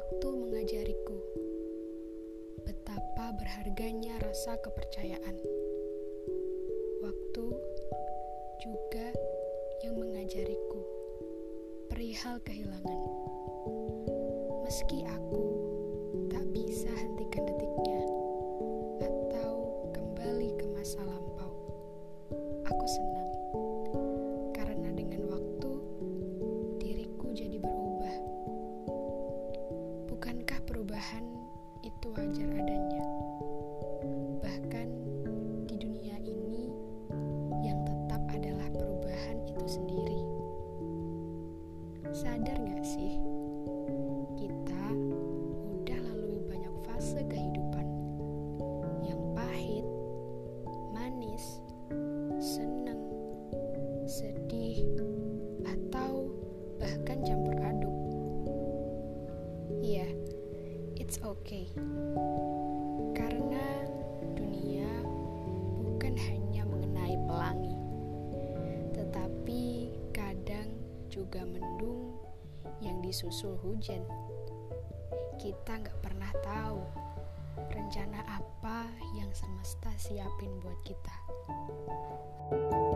waktu mengajariku betapa berharganya rasa kepercayaan. Waktu juga yang mengajariku perihal kehilangan. Meski aku tak bisa hentikan detiknya atau kembali ke masa lampau, aku senang perubahan itu wajar adanya? Bahkan di dunia ini yang tetap adalah perubahan itu sendiri. Sadar gak sih? Kita udah lalui banyak fase kehidupan yang pahit, manis, seneng, sedih, atau bahkan campur aduk. Iya, yeah, it's okay. Karena dunia bukan hanya mengenai pelangi, tetapi kadang juga mendung yang disusul hujan. Kita nggak pernah tahu rencana apa yang semesta siapin buat kita. thank you